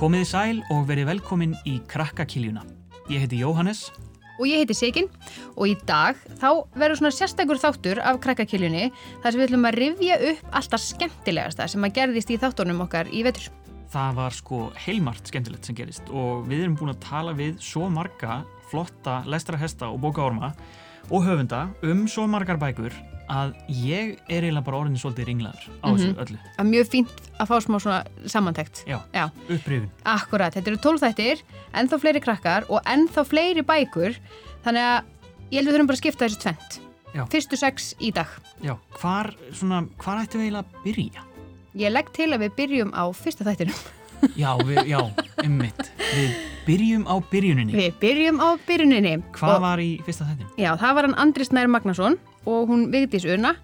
Komiði sæl og verið velkomin í Krakkakiljuna. Ég heiti Jóhannes. Og ég heiti Sigyn og í dag þá verður svona sérstakur þáttur af krakkakiljunni þar sem við ætlum að rifja upp alltaf skemmtilegasta sem að gerðist í þáttunum okkar í vetur. Það var sko heilmart skemmtilegt sem gerist og við erum búin að tala við svo marga flotta lestrahesta og bókaorma og höfunda um svo margar bækur að ég er eiginlega bara orðin svolítið ringlaður á þessu öllu. Það er mjög fínt að fá smá svona samantækt. Já, Já, upprifin. akkurat. Þetta eru tólþættir, ennþá fleiri krakkar og ennþá fleiri bækur. Þannig að ég held við þurfum bara að skipta þessu tvent. Já. Fyrstu sex í dag. Já, hvar, svona, hvar ættum við eiginlega að byrja? Ég legg til að við byrjum á fyrsta þættinum. Já, við, já, ummitt. Við byrjum á byrjuninni. Við byrjum á byrjuninni. Hvað Og- var í fyrsta þættin? Já, það var hann Andri Snær Magnason og hún Vigdís Una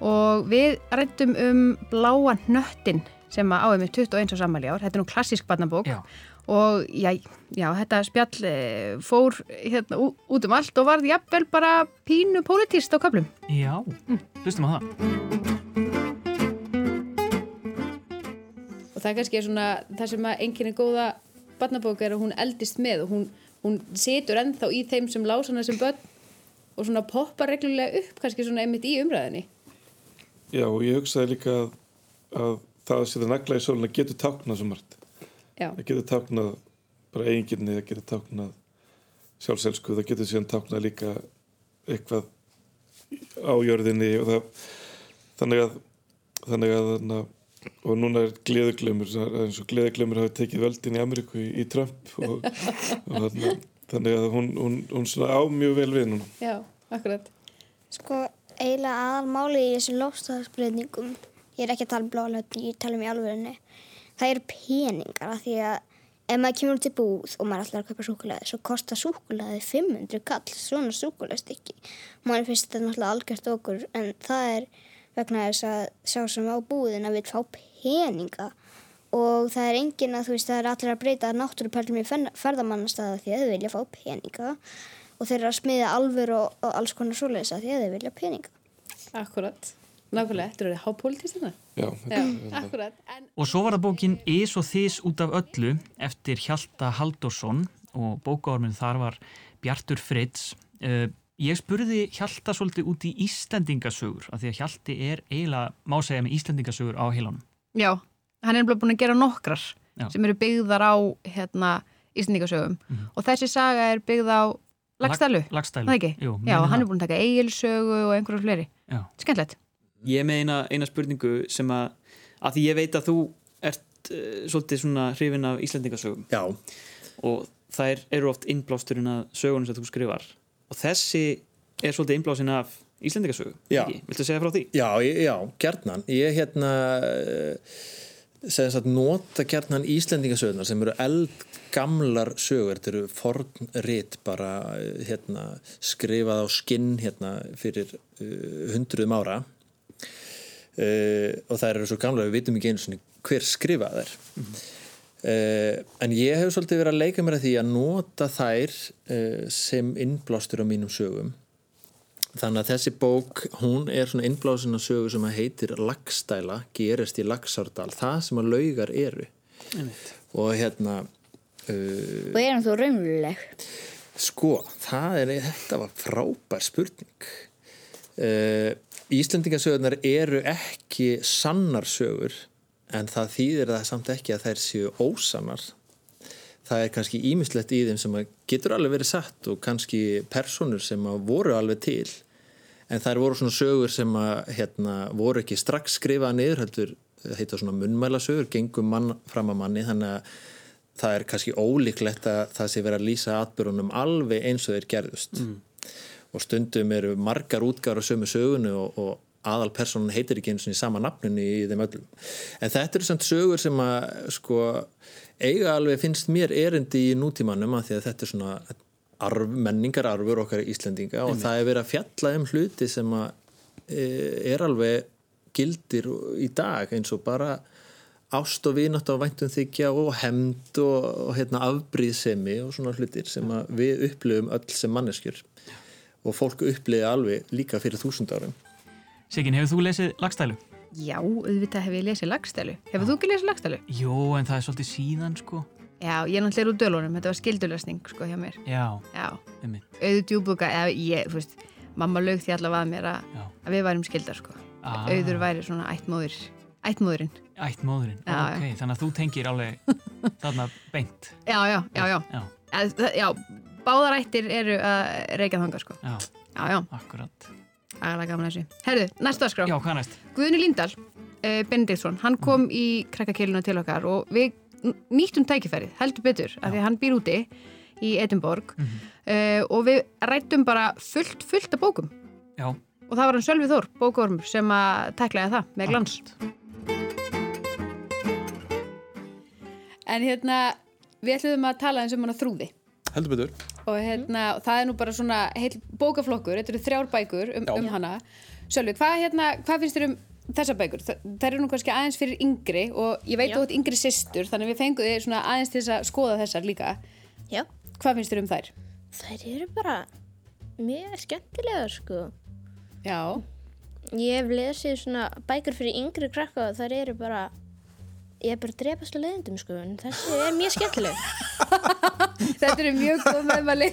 og við rættum um bláa hnöttin sem að áður með 21 á sammæli ár. Þetta er nú klassísk barnabók Já, og já, já, þetta spjall eh, fór hérna út um allt og varð jafnvel bara pínu pólitíst á köflum. já, hlustum á það. Og það kannski er svona það sem að enginni góða barnabók er að hún eldist með og hún, hún situr ennþá í þeim sem lásana sem börn og svona poppar reglulega upp kannski svona einmitt í umræðinni. Já, og ég hugsaði líka að, að það að setja nagla í sóluna getur táknað svo margt. Já, Það getur táknað bara eiginginni, það getur táknað sjálfselsku, það getur síðan táknað líka eitthvað á jörðinni og það, þannig að, þannig að, þannig að og núna er gleðuglömmur eins og gleðuglömmur hafi tekið völdin í Ameríku í, í Trump og, og þannig, þannig að hún, hún, hún svona á mjög vel við núna. já, akkurat. Sko, eiginlega aðalmáli í þessum lofstafsbreytingum, ég er ekki að tala um blálega, ég tala um í alvegurinu, það eru peningar af því að ef maður kemur í búð og maður ætlar að kaupa súkulæði, svo kostar súkulæði 500 kall, svona súkulæðstykki. Maður finnst þetta náttúrulega algjört okkur, en það er vegna þess að sá sem á búðina vil fá peninga og það er engin að þú veist, það er allir að breyta náttúruperlum í ferðamannastæða því að þau vilja fá peninga og þeir eru að smiða alvör og, og alls konar svoleiðis að því að þau vilja peninga. Akkurat. Nákvæmlega, þetta eru hápolítist þetta. Já, Já, akkurat. En Og svo var það bókin Is og Þís út af öllu eftir Hjalta Halldórsson og bókaorminn þar var Bjartur Fritz. Uh, ég spurði Hjalta svolítið út í Íslendingasögur af því að Hjalti er eiginlega, má segja með Íslendingasögur á heilanum. Já, hann er bara búin að gera nokkrar Já. sem eru byggðar á hérna, Íslandíkasögum og þessi saga er byggð á Lagstælu, Lagstælu. það ekki? Jú, Já, hann það. er búin að taka eigilsögu og einhverjum fleiri. Já. Skemmtilegt. Ég með eina, eina spurningu sem að, að því ég veit að þú ert uh, svolítið svona hrifin af Íslendingasögum Já, og þær eru oft innblásturinn að sögunum sem þú skrifar og þessi er svolítið innblásin af Íslendingasögu, ekki? Viltu segja frá því? já, já, gerðnan. Ég hérna, segðast að nota gerðnan Íslendingasögurnar sem eru eldgamlar sögur, þetta eru fornrit bara eh, hérna, skrifað á skinn hérna, fyrir uh, hundruðum ára uh, og það eru svo gamlar við vitum ekki einu sinni hver skrifað þær. Uh, en ég hef svolítið verið að leika mér að því að nota þær uh, sem innblástur á mínum sögum þannig að þessi bók hún er svona innblásin á sögu sem að heitir Lagstæla, gerist í Lagsárdal það sem að laugar eru Einmitt. og hérna uh, Og er hann þó raunveruleg? sko, það er þetta var frábær spurning uh, Íslendingasögurnar eru ekki sannar sögur en það þýðir það samt ekki að þær séu ósannar. Það er kannski ímislegt í þeim sem getur alveg verið satt og kannski personur sem voru alveg til. En þær voru svona sögur sem að hérna, voru ekki strax skrifað niður heldur heita svona munnmælasögur gengum mann fram að manni. Þannig að það er kannski ólíklegt að það sé verið að lýsa atbyrjunum alveg eins og þeir gerðust. Og stundum eru margar útgáður á sömu sögunu og, og aðal personun heitir ekki eins og í sama nafninu í þeim öllum. En þetta eru samt sögur sem að sko eiga alveg finnst mér erindi í nútímanum að því að þetta er svona arf, menningararfur okkar Íslendinga og það er verið að fjalla um hluti sem að e, er alveg gildir í dag eins og bara ást og vinátt á væntum þykja og hemd og, og hérna, afbríðsemi og svona hlutir sem við upplifum öll sem manneskjur. Og fólk upplifi alveg líka fyrir þúsund árum Sigin, hefur þú lesið Lagstælu? Já, auðvitað hef ég lesið lagstælu. Hefur þú ekki lesið lagstælu? Jú, en það er svolítið síðan sko Já, ég er náttúrulega úr dölunum, þetta var skildulesning sko hjá mér. Já, Já, um auðu djúbuga, eða ég, þú veist, mamma lög því allavega að mér að, Já. að við værum skildar sko. Ah. Auður væri svona ættmóður, ættmóðurinn. Ættmóðurinn, Já, ok, þannig að þú tengir alveg þarna beint Já, já, já, já. Já, Eð, það- já báðar ættir eru að reykja þangað sko. já, Já, já, akkurat aðalega gaman að þessu. Herðu, næsta skrá. Já, hvað næst? Guðni Líndal, uh, Benediktsson, hann kom í krakkakiluna til okkar og við nýttum tækifærið, heldur betur, af því að hann býr úti í Edinborg uh, og við rættum bara fullt, fullt af bókum Já, og það var hann Sölvi Þór, bókaormur, sem að tæklaði það með glans. En hérna, við ætlum að tala eins um hann að þrúði heldur betur og hérna, og það er nú bara svona heil bókaflokkur, þetta eru þrjár bækur um, um hana. Sölvi, hvað, hérna, hvað finnst þér um þessar bækur? Þa, það eru nú kannski aðeins fyrir yngri og ég veit ert yngri systur, þannig við fengum þig svona aðeins til að skoða þessar líka. Já, Hvað finnst þér um þær? þær eru bara mjög skemmtilegar sko. Já. Ég hef lesið svona bækur fyrir yngri krakka og þær eru bara, ég er bara að drepast að leiðindum sko, en þessi er mjög skemmtileg. Þetta eru mjög góð meðmæli.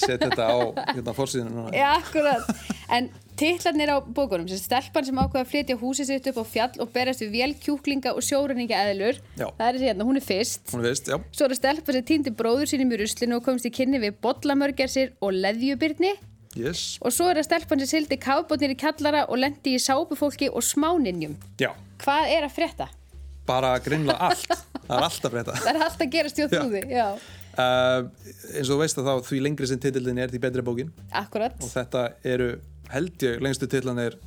set þetta á hérna fórsíðinu núna Já, akkurat. En titlarnir á bókunum, sem stelpan sem ákveða að flytja húsið sitt upp á fjall og berjast við vélkjúklinga og sjóræninga eðlur. Já. Það er þessi hérna, hún er fyrst. hún er veist, já, Svo er það stelpa sem týndi bróður sínum í ruslinu og komst í kynni við bollamörgersir og leðjubyrni. yes, Og svo er það stelpan sem sildi kafbótnir í kallara og lendi í sápufólki og smáninjum. já Hvað er að frétta? Bara grinnlega allt, það er alltaf breyta Það er alltaf að þrúði, já. uh, eins og þú veist að þá því lengri sem titillin er því betri bókin. Akkurat. og þetta eru held ég lengstu titlanir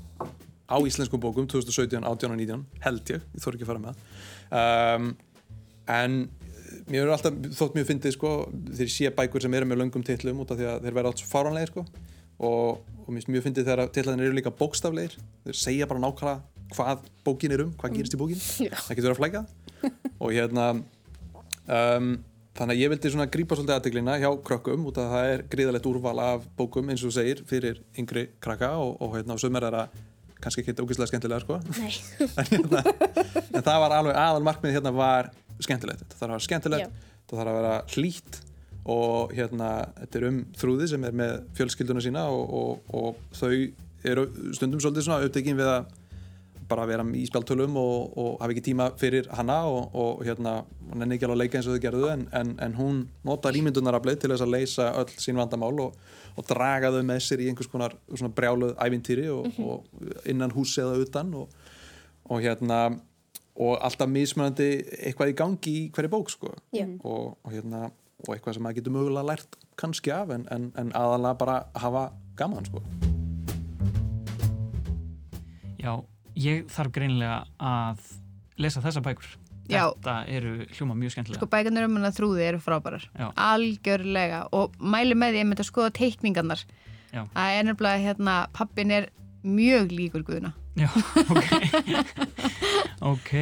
á íslenskum bókum 2017, 18 og 19 held ég, ég þór ekki að fara með það. Um, en mér er alltaf þótt mjög fyndið sko þeir sé bækur sem eru með löngum titlum út af því að þeir verða allt svo fáranlegir sko. Og, og mér finnst mjög fyndið þegar titlanir eru líka bókstaflegir. Þeir segja bara nákvæmlega hvað bókin er um hvað gerist í bókin, það getur verið að flæka og hérna um, þannig að ég vildi svona grípa svolítið aðteglina hjá krökkum út af að það er gríðalegt úrval af bókum eins og þú segir fyrir yngri krakka og, og hérna og sömur er að kannski ekki ógeðslega skemmtilega sko. En, hérna, en það var alveg aðal markmið hérna var skemmtilegt. Þetta þarf að vera skemmtilegt, Já. þetta þarf að vera hlýtt og hérna þetta er um þrúði sem er með fjölskylduna sína og, og, og þau eru stundum svolítið svona upptekinn við að bara vera í spjaltölum og, og hafa ekki tíma fyrir hana og, og hérna, hún er ekki alveg að leika eins og þau gerðu en, en, en hún notar ímyndunaraflið til þess að leysa öll sín vandamál og, og draga þau með sér í einhvers konar svona brjáluð ævintýri og, og innan húsi eða utan og, og hérna og alltaf mismunandi eitthvað í gangi í hverju bók sko. Já. og, og hérna og eitthvað sem maður getur mögulega lært kannski af en, en, en aðalega bara hafa gaman sko. Já, ég þarf greinilega að lesa þessa bækur. Já. Þetta eru hljóma mjög skemmtilega. Sko bækarnir um hann að þrúði eru frábærar. Já. Algjörlega. Og mæli með því að mynda að skoða teikningarnar. Já. Það er nefnilega hérna, pappin er mjög líkur guðuna. Já, ok. ok.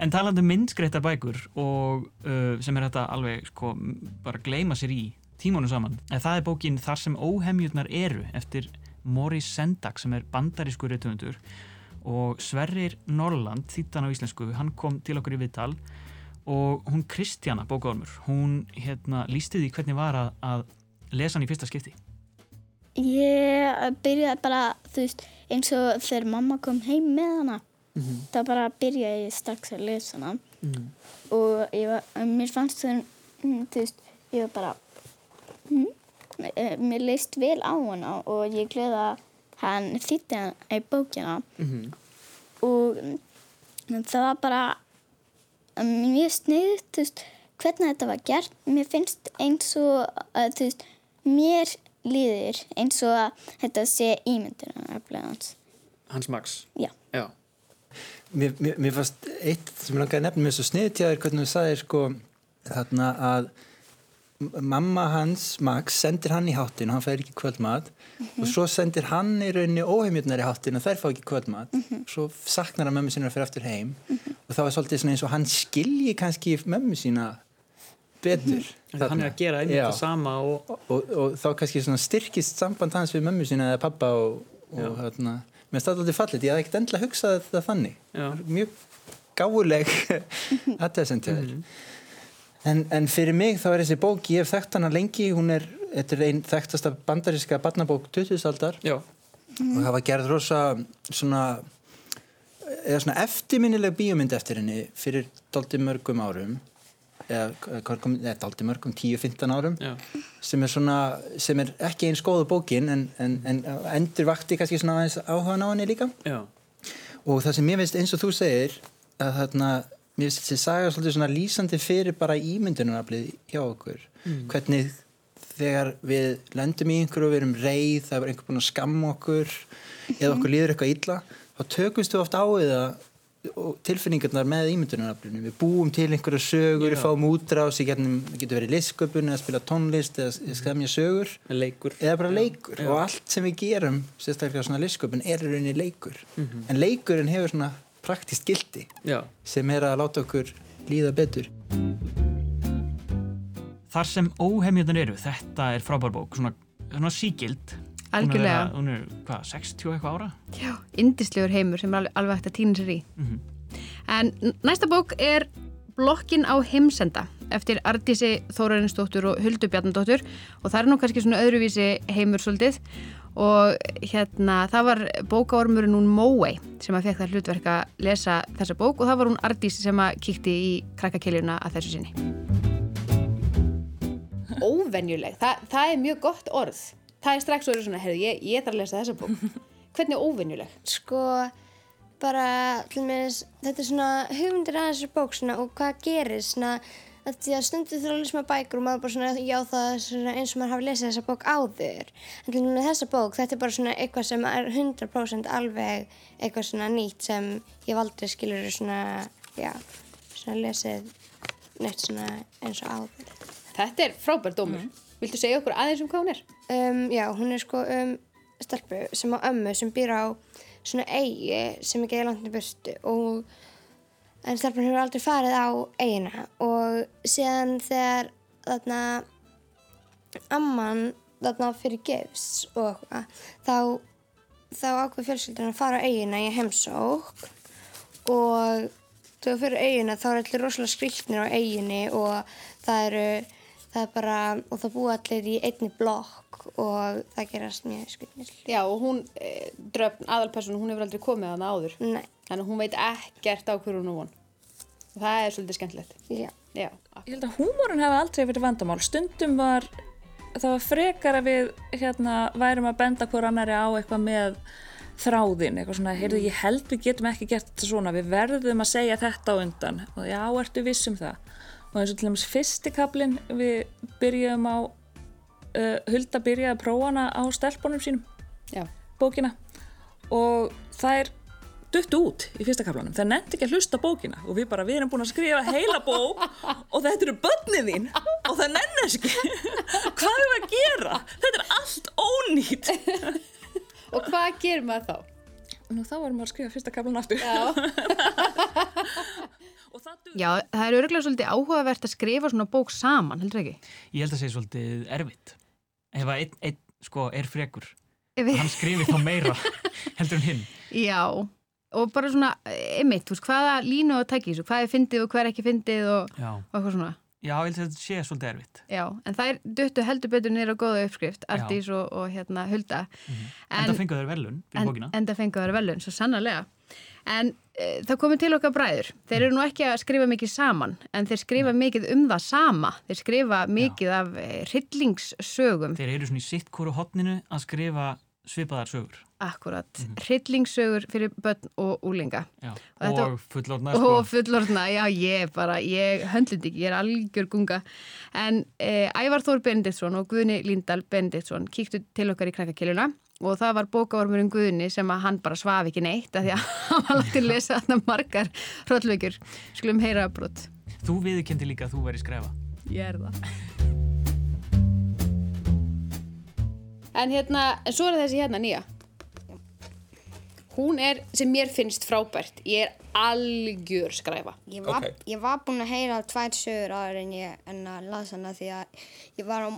En talandi um myndskreittar bækur og uh, sem er þetta alveg sko bara gleyma sér í tímónu saman. En það er bókin Þar sem óhemjurnar eru eftir Morris Sendak sem er bandarísku reytöfundur og Sverrir Norland, þýttan á íslensku, hann kom til okkur í viðtal og hún Kristjana bókaormur, hún hérna lísti því hvernig var að, að lesa hann í fyrsta skipti. Ég byrjaði bara, þú veist, eins og þegar mamma kom heim með hana. Það bara byrjaði ég strax að lesa hana. Og ég var, mér fannst það, mm, þú veist, ég var bara, mm, eh, mér leist vel á hana og ég gleði að hann þýtti hann í bókina. Og mm, það var bara mm, mjög sniðut, þú veist, hvernig þetta var gert. Mér finnst eins og, að, þú veist, mér líður eins og að þetta sé ímyndunaraflega hans. Hans Max Já. Já, Mér, mér, mér fannst eitt sem ég langaði að nefna mér svo sniðið til þér hvernig þú sagðir sko þarna að mamma hans, Max, sendir hann í háttin og hann fær ekki kvöldmat. Og svo sendir hann í rauninni óheimjörnar í háttin og þær fá ekki kvöldmat. Svo saknar hann mömmu sína að fyrir aftur heim. Og þá er svolítið eins og hann skilji kannski mömmu sína betur Þannig hann er að gera einmitt það sama og og, og þá kannski styrkist samband hans við mömmu sína eða pappa og, og, þarna, mér það alltaf fallit, ég hafði ekkert endilega hugsað þetta þannig. Já. mjög gáuleg aðtæðsend til þér en, en fyrir mig þá er þessi bók ég hef þekkt hana lengi, hún er þetta er einn þekktasta bandaríska barnabók 20. aldar. Já, og það var gerð rosa svona eða svona eftirminnileg bíómynd eftir henni fyrir daldi mörgum árum eða, daldi mörgum 10-15 árum sem er svona, sem er ekki eins góða bókin en, en, en endur vakti kannski svona aðeins áhugan á henni líka. Já, og það sem mér finnst eins og þú segir að þarna, mér finnst þessi saga svolítið svona lýsandi fyrir bara ímyndunaraflið hjá okkur. Hvernig þegar við lendum í einhverju og við erum reið, það er einhver búin að skamma okkur eða okkur líður eitthvað illa þá tökumst við oft á eða tilfinningarnar með ímyndunaraflinu. Við búum til einhverju sögur, við fáum útrás það getur verið listsköpun eða spila tónlist eða skemja sögur. Leikur. Eða bara leikur. Og allt sem við gerum sérstaklega svona listsköpun er í rauninni leikur. En leikurinn hefur svona praktist gildi Já, sem er að láta okkur líða betur Þar sem óhemjöðan eru, þetta er frábær bók, svona, svona sígild. Algjörlega. Hún er, hvað, 60 eitthvað ára? Já, indislegur heimur sem er alveg, alveg hægt að týna sér í. En n- næsta bók er Blokkin á heimsenda eftir Ardísi Þórarinsdóttur og Huldu Bjarnadóttur og það er nú kannski svona öðruvísi heimur svolítið og hérna það var bókaormurinn hún Móei sem að fekk það hlutverk að lesa þessa bók og það var hún Ardísi sem að kíkti í krakkakiljuna að þessu sinni. Óvenjuleg, Þa, það er mjög gott orð. Það er strax orðið svona, herðu, ég, ég þarf að lesa þessa bók. Hvernig óvenjuleg? Sko, bara, þetta er svona hugmyndir að þessar bók svona, og hvað gerir svona, að því að stundu þurfa að lesa með bækur og maður bara svona, já það er svona eins og maður hafi lesið þessa bók áður. En til mér þessa bók, þetta er bara svona eitthvað sem er 100% alveg eitthvað svona nýtt sem ég aldrei skilur svona, já, svona lesið neitt svona eins og áður. Þetta er frábær dómur. Viltu segja okkur aðeins um hvað hún er? Um, já, hún er sko um stelpu sem á ömmu sem býr á svona eigi sem ekki er í burtu og en stelpun hefur aldrei farið á eigina og síðan þegar þarna amman þarna fyrir gefs og eitthvað þá, þá ákveð fjölskyldan að fara á eigina í heimsók og þú fyrir eigina þá er allir rosalega skrýtnir á eiginni og það eru það er bara, og það búa allir í einni blokk og það gerast mjög skrýtnir. Já, og hún, e, dröfn, aðalpersonu, hún hefur aldrei komið að hana áður. Nei, Þannig að hún veit ekkert á hverju hún er von. Og það er svolítið skemmtilegt. já Já, Ég held að húmórin hefði aldrei verið vandamál. Stundum var, það var frekar að við hérna, værum að benda hver annari á eitthvað með þráðin, eitthvað svona, heyrðu, ég held við getum ekki gert þetta svona, við verðum að segja þetta á undan og já, ertu viss um það. Og eins og til dæmis fyrsti kaplinn, við byrjuðum á, uh, Hulda byrjaði að prófa hana á stelpunum sínum, já. bókina, og það er duttu út í fyrsta kaplanum það nefndi ekki að hlusta á bókina og við bara, við erum búin að skrifa heila bók og þetta eru börnið þín og það nefnir þess ekki hvað er að gera? Þetta er allt ónýtt Og hvað gerir maður þá? Nú þá erum við að skrifa fyrsta kaplan aftur Já. það. Já, það er örgulega svolítið áhugavert að skrifa svona bók saman, heldur ekki? Ég held að segja svolítið erfitt. Ef að einn, ein, sko, er frekur, hann skrifi þá meira heldur en hinn. Já, og bara svona, einmitt, þú veist, hvaða línu að taka í þessu, hvað er fyndið og hvað er ekki fyndið og, Já. og eitthvað svona. Já, ég held að þetta sé svolítið erfitt. Já, en það er duttu heldur betur á góða uppskrift, Artís og, og hérna Hulda. En það fengu þeir velun en, bókina. en það fengu þær velun, svo sannarlega. En e, það komið til okkar bræður. Þeir eru nú ekki að skrifa mikið saman, en þeir skrifa mikið um það sama. Þeir skrifa mikið af e, hryllingssögum. Þeir eru svona í sitt kóru hotninu að skrifa svipaðar sögur. Akkurat, hryllingssögur fyrir börn og úlinga. Já. Og þetta- Og fullorðna, sko. Og fullorðna, já ég bara, ég höndlund ekki, ég er algjör gunga. En e, Ævar Þór Benediktsson og Guðni Líndal Benediktsson kíktu til okkar í krakkakiljuna og það var bókaormurinn Guðni sem að hann bara svaf ekki neitt af því að hann var látið að lesa þarna margar hrollveikjur. Skulum heyra brot. Þú viðkendi líka að þú væri skrefa. Ég er það. En hérna, en svo er þessi hérna nýja. Hún er, sem mér finnst frábært, ég er algjör skræfa. Ég var, Ok. ég var búin að heyra tvær sögur áður en ég en að lasa hana því að ég var á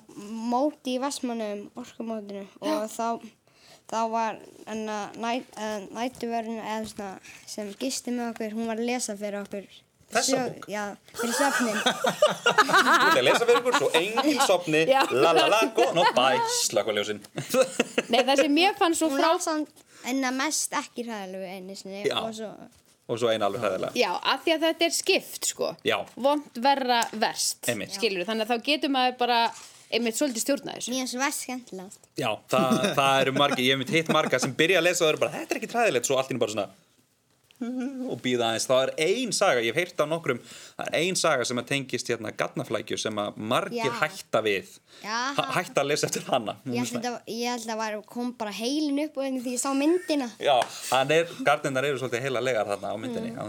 móti í Vestmannum orkumótinu og þá, þá var enna næ, uh, nætuverðin eða svona sem gisti með okkur, hún var að lesa fyrir okkur Þessa bók? Já, fyrir söfnin. Þú ert að lesa fyrir ykkur, svo engin sopni, Já. la la la, góð nótt, bæ, slaka ljósin. Nei, það sem mér fann svo Hún frá var samt enna mest ekki hræðilegu einu sinni Já. og svo, Og svo eina alveg hræðilega. Já, af því að þetta er skipt sko Já. Vond verra verst Einmitt. Skilur þannig að þá getur maður bara einmitt svolítið stjórna þessu mér finnst verst skemmtilegast. Já, það, það eru margir, ég hef mitt hitt marga sem byrja að lesa og eru bara, þetta er ekki træðilegt, svo allt einu bara svona og býða aðeins. Það er ein saga, ég hef heyrt á nokkrum, það er ein saga sem að tengist hérna gatnaflækju sem að margir Já. hætta við, Já, hætta að lesa eftir hana. Ég held að, ég held að var, kom bara heilin upp og því ég sá myndina. Já, er, gardinnar eru svolítið heila legar þarna á myndinni, á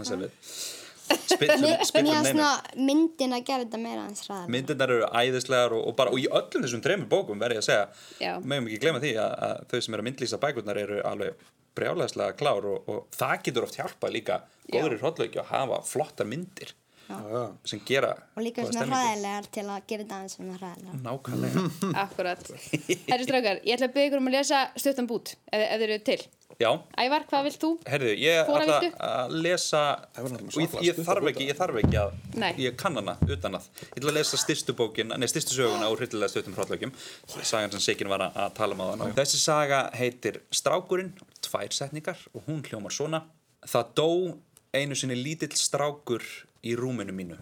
að Mér neinu. svona myndina gerði þetta meira hans hræðilega. Myndindar eru æðislegar og, og bara, og í öllum þessum tremur bókum verð ég að segja, meðum ekki gleyma því að, að þau sem eru að myndlýsa bækurnar eru alveg brjálæðislega klár og, og það getur oft hjálpað líka góður í hróllauki að hafa flottar myndir. Sem gera Og líka svona hræðilegar til að gera þetta aðeins svona hræðilega. Nákvæmlega, Akkurat Herri strákar, ég ætla að byggja ykkur um að lesa stuttan bút ef, ef þeir eru til. Já, Ævar, hvað vilt þú? herðu, ég ætla að lesa og ég, ég, þarf ekki, ég þarf ekki að Nei. ég kann hana utan að. Ég ætla að lesa styrstu bókin, nei styrstu söguna úr hryllilega stuttum hróllaugjum sagan sem Sikin var að, að tala um á þann þessi saga heitir Strákurinn tvær setningar og hún hljómar svona. Það dó einu sinni lítill strákur í rúminu mínu.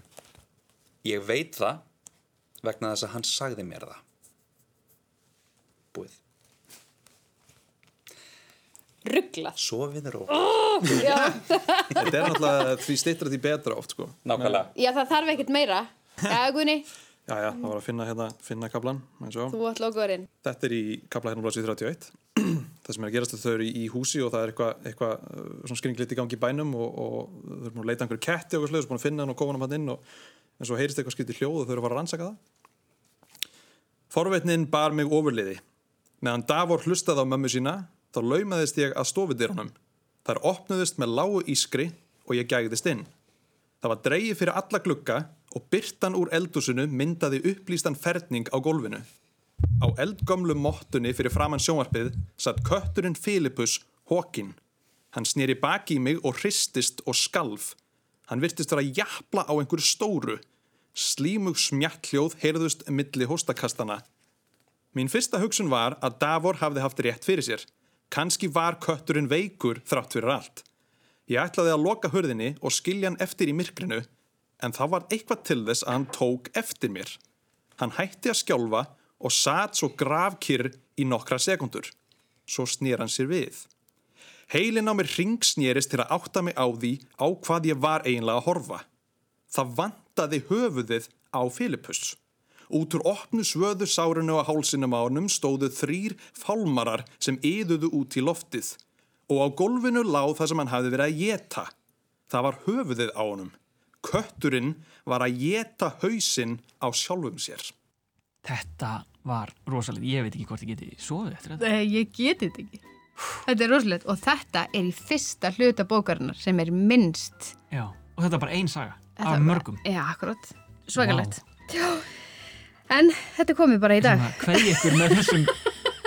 Ég veit það vegna þess að hann sagði mér það. Búið. Rugglað sofið ró Þetta er náttúrulega því stittra því betra oft sko. nákvæmlega. Já, það þarf ekkert meira. Já, Guðni, Já, já, það var að finna hérna, finna og. þú átt logoðurinn Þetta er í kapla hérna blæsið 31 það sem er að gerast er þau eru í, í húsi og það er eitthvað eitthva, svona skringlitt í gangi í bænum og, og þau eru búin að leita einhverju ketti og sluðis, búin að finna hann og koma hann inn og en svo heyrist eitthvað skritið hljóð og þau eru að fara að rannsaka það. Forvetnin bar mig ofurliði. Meðan Davor hlustaði á mömmu sína þá laumaðist ég að stofudyrunum. Þar opnuðist með lágu ískri og ég gægðist inn. Það var dreigið fyrir alla glugga og byrtan úr eldúsinu myndaði upplýstan ferning á gólfinu. Á eldgömlu mottunni fyrir framann sjónvarpið satt kötturinn Filipus Hókin. Hann snýri baki í mig og hristist og skalf. Hann virtist vera að japla á einhverju stóru. Slímug smjalljóð heyrðust milli hóstakastana. Mín fyrsta hugsun var að Davor hafði haft rétt fyrir sér. Kanski var kötturinn veikur þrátt fyrir allt. Ég ætlaði að loka hurðinni og skilja hann eftir í myrkrinu, en það var eitthvað til þess að hann tók eftir mér. Hann hætti að skjálfa og satt svo gravkyrr í nokkra sekundur. Svo snýr hann sér við. Heilin á mér ringsnýrist til að átta mig á því á hvað ég var eiginlega að horfa. Það vantaði höfuðið á Filipus. Út úr opnu svöðu sárinu á hálsinum á honum stóðu þrýr fálmarar sem yðuðu út í loftið og á gólfinu láð það sem hann hafði verið að geta. Það var höfuðið á honum. Kötturinn var að geta hausinn á sjálfum sér. Þetta var rosalega, ég veit ekki hvort ég geti sofið eftir þetta. Nei, ég geti þetta ekki. Þetta er rosalegt og þetta er í fyrsta hluta bókarinnar sem er minnst. Já, og þetta er bara ein saga Þetta af er bara- mörgum. Já, akkurat, svakalegt. Já, en þetta komið bara í dag. Hvað ykkur með þessum,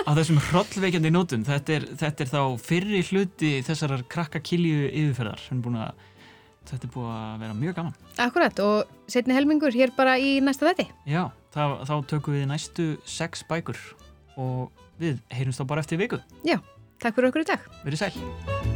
á þessum hrollveikjandi nótum, þetta er, þetta er þá fyrri hluti þessarar krakka kilju yfirferðar. Sem er búin að, þetta er búin að vera mjög gaman. Akkurat, og setni helmingur hér bara í næsta þetti Já, þá, þá tökum við næstu sex bækur og við heyrumst þá bara eftir viku. Já, takk fyrir okkur í dag Verið sæl.